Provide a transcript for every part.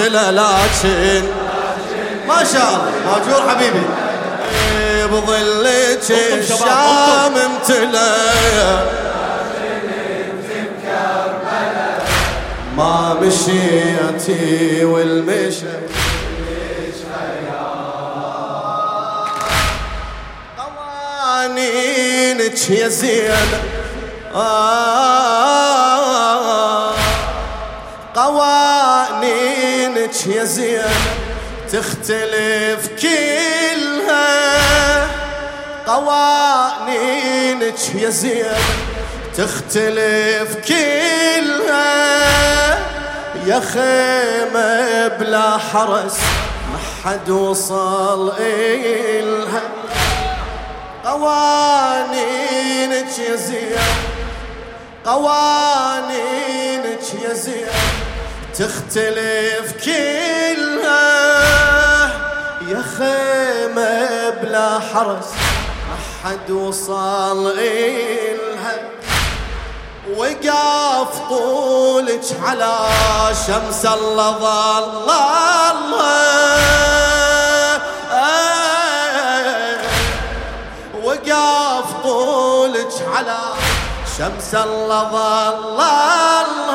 امتلى لكن ما شاء الله. ماجور حبيبي. بظلك الشام امتلى ما مشيتي والمشي. قوانينك يا زينب. آه. يا زينب تختلف كلها؟ قوانينك يا زينب تختلف كلها. يا خيمة بلا حرس ما حد وصل إلها. قوانينك يا زين قوانينك يا زين تختلف كلها. يا خيمة بلا حرس ما حد وصل إلها. وقف طولك على شمس الله ظل وقف طولك على شمس الله ظل يا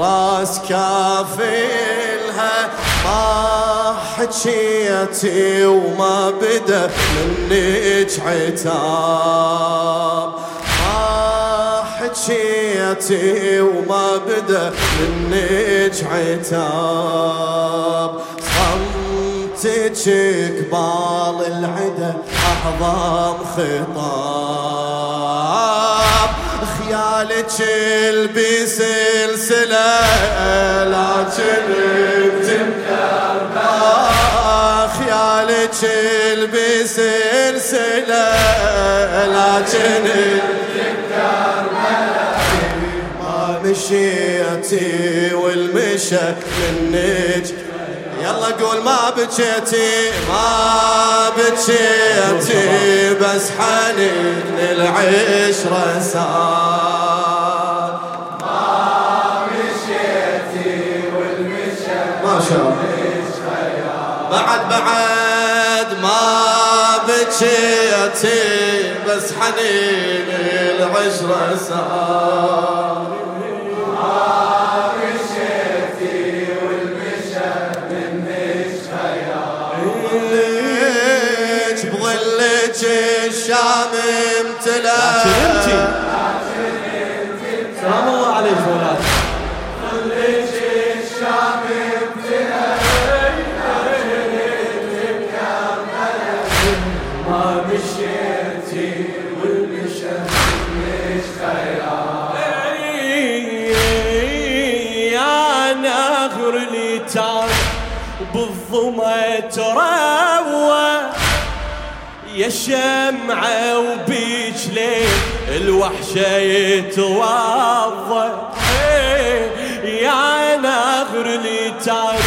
راس كافلها. ما حكيتي وما بدا منك عتاب. ما حكيتي وما بدا منك عتاب. صمتك قبال العدا أعظم خطاب. خيالك البي سلسلة لكن انت خيالك البي سلسلة لكن ما مشيتي والمشى منك يلا قول ما بكيتي ما بكيتي بس حنين العشرة صار ما مشيتي والمشى ما شاء بعد بعد ما بكيتي بس حنين العشرة صار بظلك الشام امتلأ. سلام الله عليك الشام ما مشيتي والمشى يا بالظمأ تروى يا شمعة وبيج ليل الوحشة يتوضى. يا نهر لتان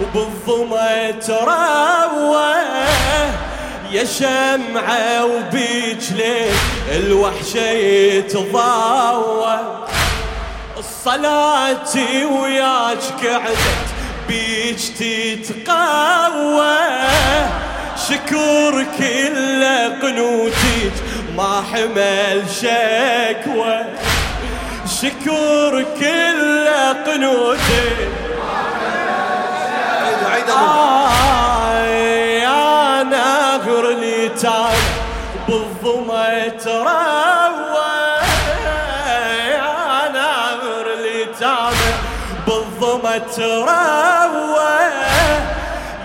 وبالظما تروى. يا شمعة وبيج ليل الوحشة يتضوى الصلاة وياك قعدت بيك تتقوى. شكور كل قنوتك ما حمل شكوى. شكور كل قنوتك. عيد عيد يا نهر لتان بالظما تروى يا نهر لتان بالظما تروى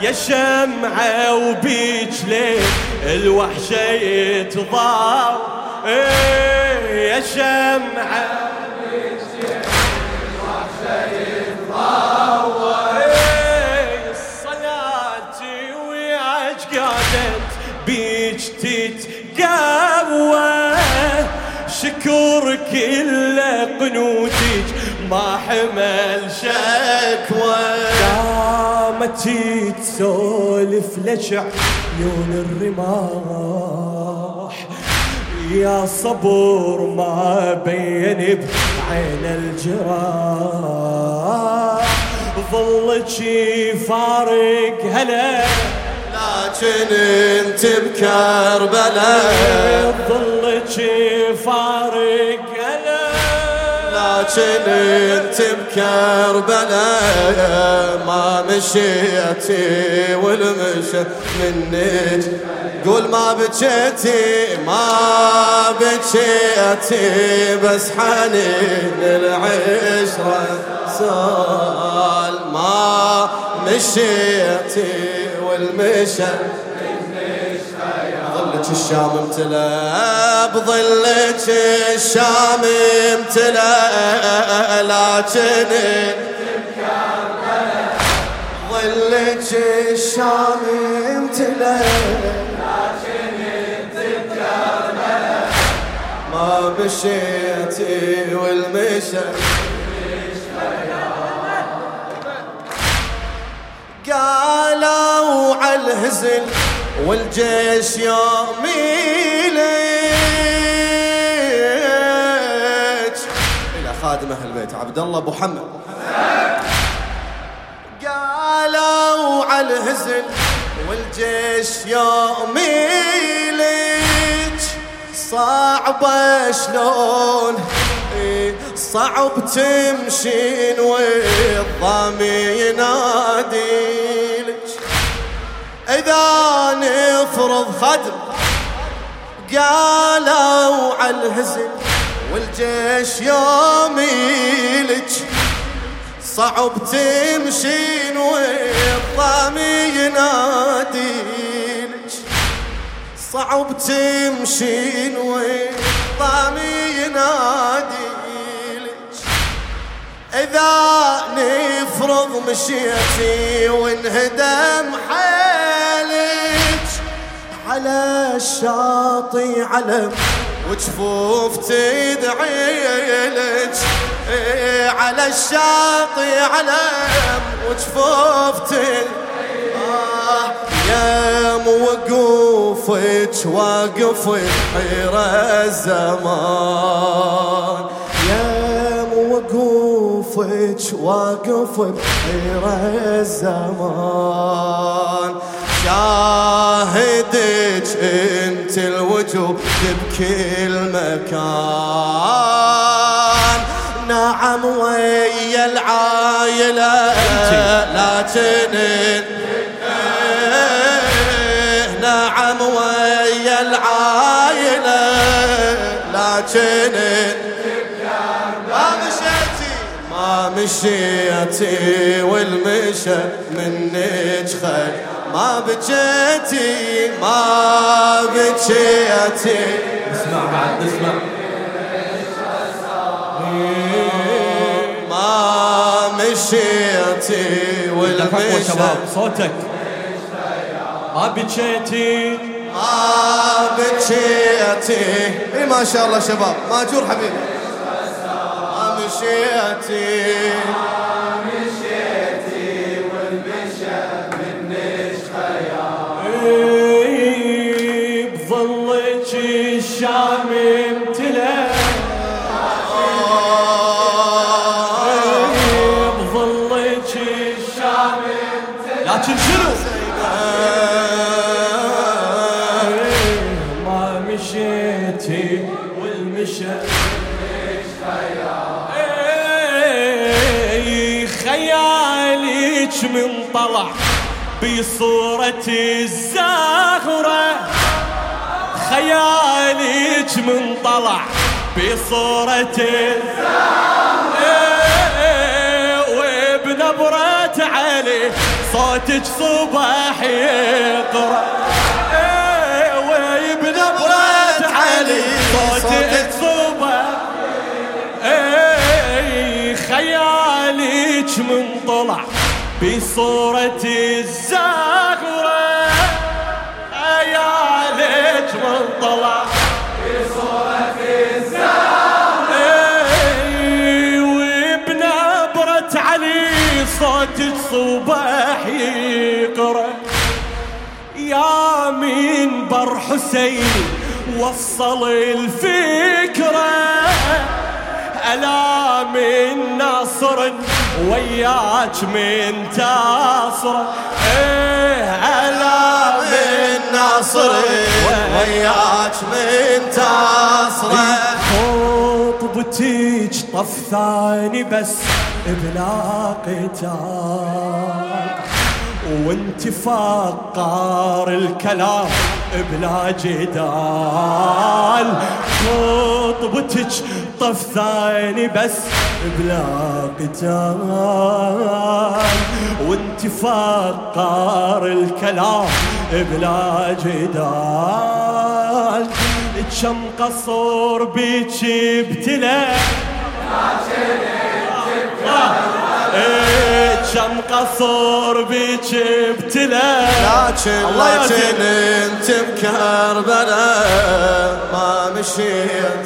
يا شمعة وبيج ليل الوحشة يتضاوى إيه يا شمعة إيه الصلاة وياك قعدت بيج تتقوى. شكور كل قنوتك ما حمل شكوى. قامت تسولف لك عيون الرماح. يا صبور ما بين بعين الجراح. ظلك فارق هلا. لكن انت بكربلاء. ظلك فارق هلا. لكن انت بكربلاء ما مشيتي والمشى منك قول ما بكيتي ما بكيتي بس حنين العشرة سال ما مشيتي والمشى ظلك الشام امتلأ بظلك الشام امتلأ لكن ظلك الشام امتلأ ما مشيتي والمشى. قالوا على الهزل والجيش يوم يليج إلى خادم أهل البيت عبد الله أبو محمد قالوا على الهزل والجيش يوم يليج صعبة شلون صعب تمشين والضامي يناديلك إذا نفرض خدم قالوا على الهزم والجيش يوم يلج. صعب تمشين والضامي يناديلك صعب تمشين والضامي يناديلك إذا نفرض مشيتي وانهدم حالك على الشاطئ علم وجفوف تدعي لك. إيه على الشاطئ علم وجفوف تدعي. آه يا موقوفك واقف حيرة الزمان. يا موقوفك واقف بحيرة الزمان. شاهدك انت الوجوب بكل مكان. نعم ويا العايلة لكن نعم ويا لكن ما مشيتي. ما مشيتي والمشى منك خير. ما بكيتي ما بكيتي اسمع بعد اسمع. ما مشيتي تفهموا شباب صوتك. ما بكيتي ما بكيتي إي ما شاء الله شباب. ماجور حبيبي. ما مشيتي. خيالك من طلع بصورة الزهرة. خيالك من طلع بصورة الزهرة. وبنبرة علي صوتك صباح يقرأ. من طلع بصورة الزهرة. خيالك من طلع بصورة الزهرة. وبنبرة علي صوتك صباح يقرأ. يا من بر حسين وصل الفكرة. ألا من ناصر وياك من تاصر إيه ألا من ناصر وياك من تاصر خطبتك طف ثاني بس بلا قتال. وانت فقار الكلام بلا جدال. خطبتك طف ثاني بس بلا قتال. وانت فقار الكلام بلا جدال. كم قصور بيك ابتلى كم قصور بيك ابتلى. لكن انت بكربلاء ما مشيت.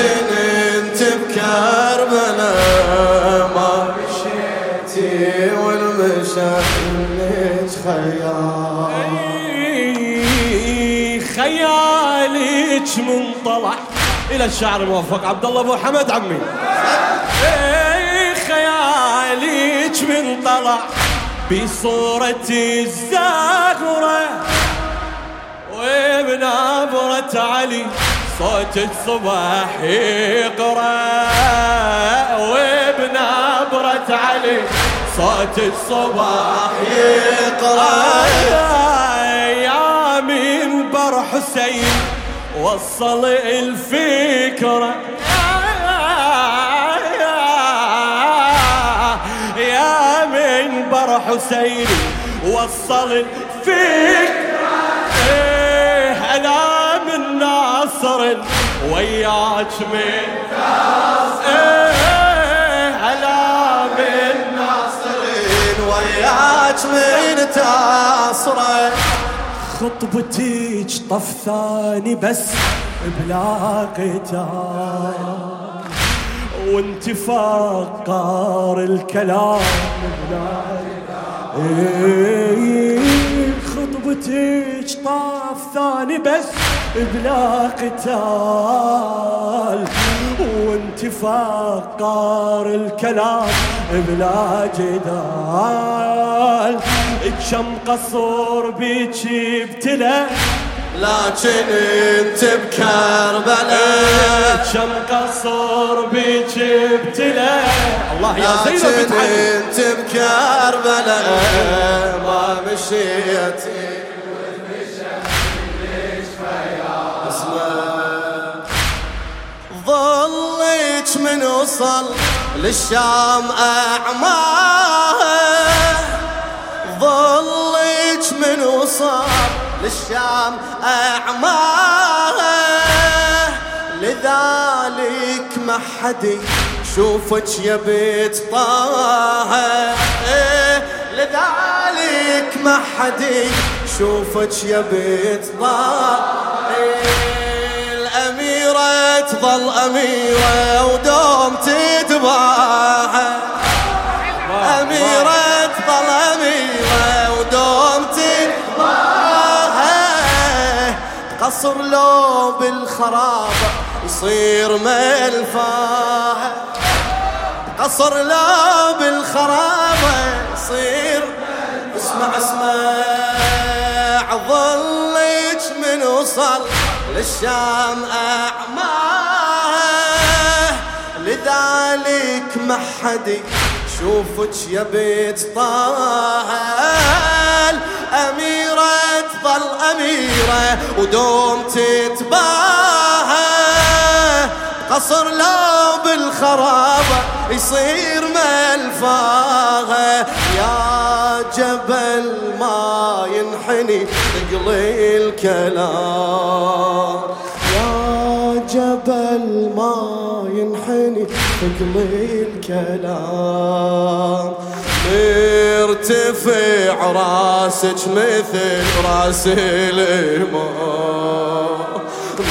انت بكربلاء ما مشيتي والمشاك منك خيال. خيالك من طلع إلى الشعر الموفق عبد الله أبو حمد عمي. خيالك من طلع بصورة الزهرة وبنبرة علي. صوت الصباح يقرأ وبنبرة علي. صوت الصباح يقرأ. يا من بر حسين وصل الفكرة يا من بر حسين وصل الفكرة وياك من أنا من ناصرين وياك من تاصره خطبتك طف ثاني بس بلا قتال. وانت فقار الكلام بلا إيه، خطبتك طاف ثاني بس بلا قتال وانت فقار الكلام بلا جدال. كم قصور بيك ابتلى. لكن انت بكربلاء كم قصور بيك ابتلى. الله يا زينب انت بكربلاء ما مشيتي من وصل للشام أعماه ظلك من وصل للشام أعماه لذلك ما حد يشوفك يا بيت طه. لذلك ما حد يشوفك يا بيت طه. تظل أميرة ودوم تتباهى. أميرة تظل أميرة ودوم تتباهى. قصر لو بالخرابة يصير ملفاه قصر لو بالخرابة يصير اسمع اسمع. ظلك من وصل للشام أعماه لذلك ما حد يشوفك يا بيت طه الأميرة تظل أميرة ودوم تتباهى قصر لو بالخرابة يصير ملفاغة يا جبل ما ينحني ثقل الكلام. ثقل الكلام مرتفع راسك مثل راس الإمام.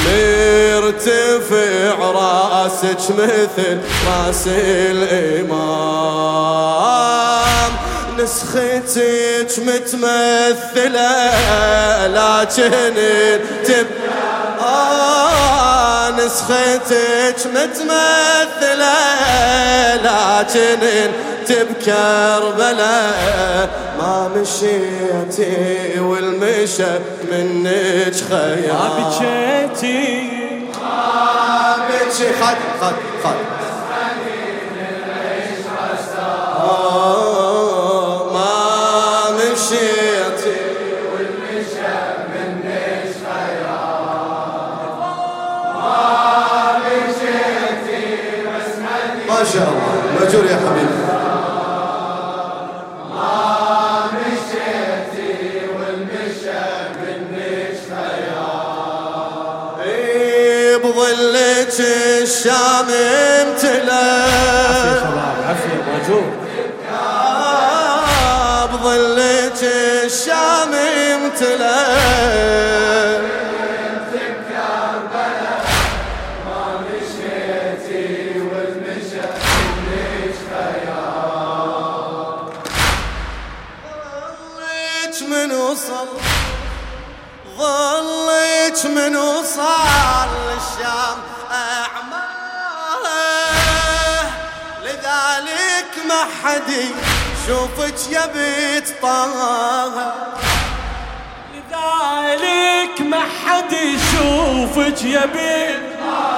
مرتفع راسك مثل راس الإمام. نسختك متمثلة لكن تب آه نسختك متمثلة لكن انت بكربلاء ما مشيتي والمشى منك خيال ما بكيتي. ما بكي خد خد خد. مجور يا حبيبي. إيه، بظلك الشام شباب عافية ماجور بظلك الشام امتلأ. ظلك من وصل الشام أعماه؟ لذلك ما حد يشوفك يا بيت طه. لذلك ما حد يشوفك يا بنت الأميرة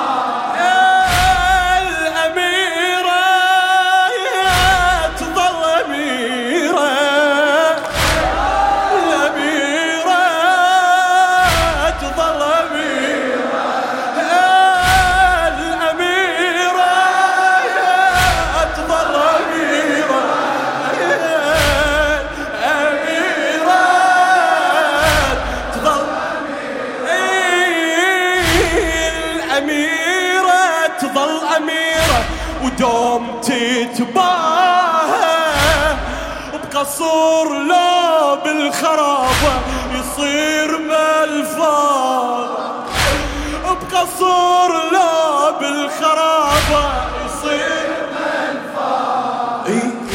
بقصور لو بالخرابة يصير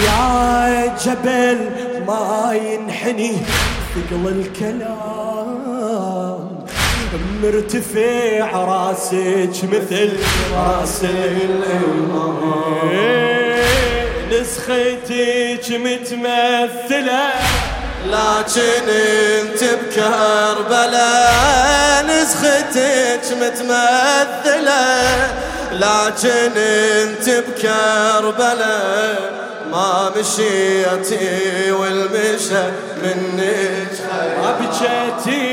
يا جبل ما ينحني ثقل الكلام. مرتفع راسك مثل راس الإمام. نسختك متمثلة. لكن انت بكربلاء نسختك متمثلة. لكن انت بكربلاء ما مشيتي والمشى منك. ما بجيتي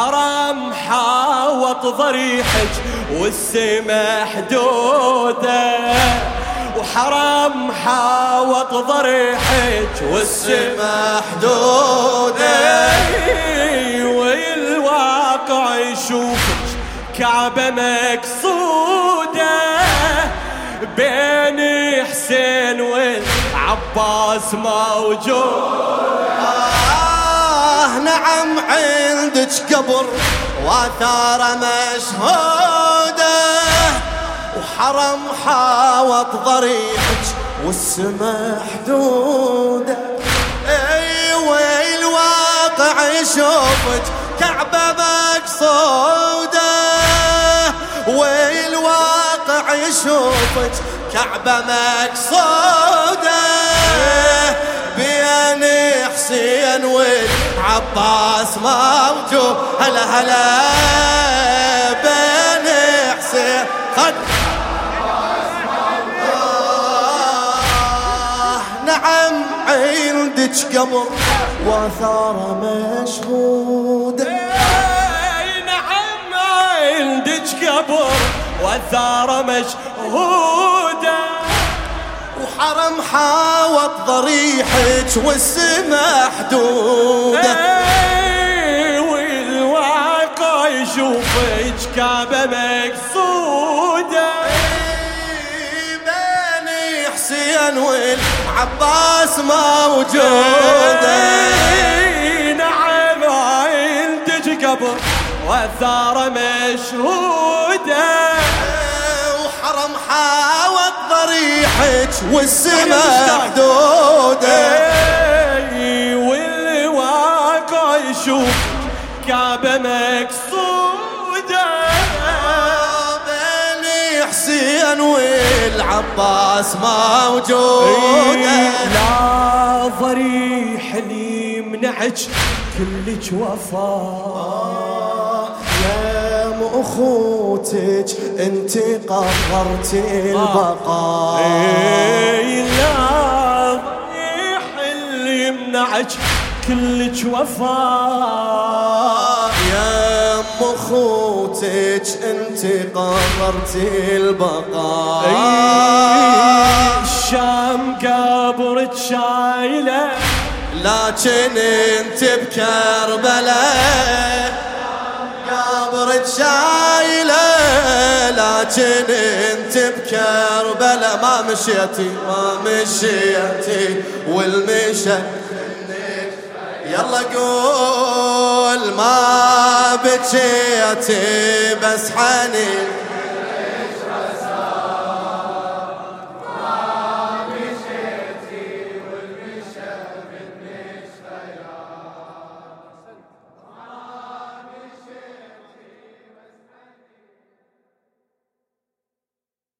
وحرام حاوط ضريحك والسما حدوده وحرام حاوط ضريحك والسما محدودة إي، والواقع يشوفك كعبة مقصودة بين حسين والعباس موجود. نعم عندك قبر واثار مشهودة وحرم حاوط ضريحك والسما حدوده أيوه الواقع يشوفك كعبة مقصودة. والواقع يشوفك كعبة مقصودة. بين حسين والعباس موجود هلا هلا بين حسين خد. آه، نعم عندك قبر وآثار مشهوده إي نعم عندك قبر والثار مشهوده وحرم حاوط ضريحك والسما حدوده اي والواقع يشوفك كعبه مقصوده بني حسين والعباس موجوده اي نعم عندك قبر والثار مشهوده ضريحك والسما حدوده اي والواقع يشوف كعبة مقصودة بني حسين والعباس موجودة. لا ضريح اللي يمنعك كلك ام أخوتك أنت قررتي البقاء. اي لا ضريح اللي يمنعك كلك وفاء. يا أم أخوتك أنت قررتي البقاء. الشام قبرك شايله. لكن أنت بكربلاء. قبرك شايلة لكن انت بكربلاء ما مشيتي ما مشيتي والمشى يلا قول ما بكيتي بس حنين.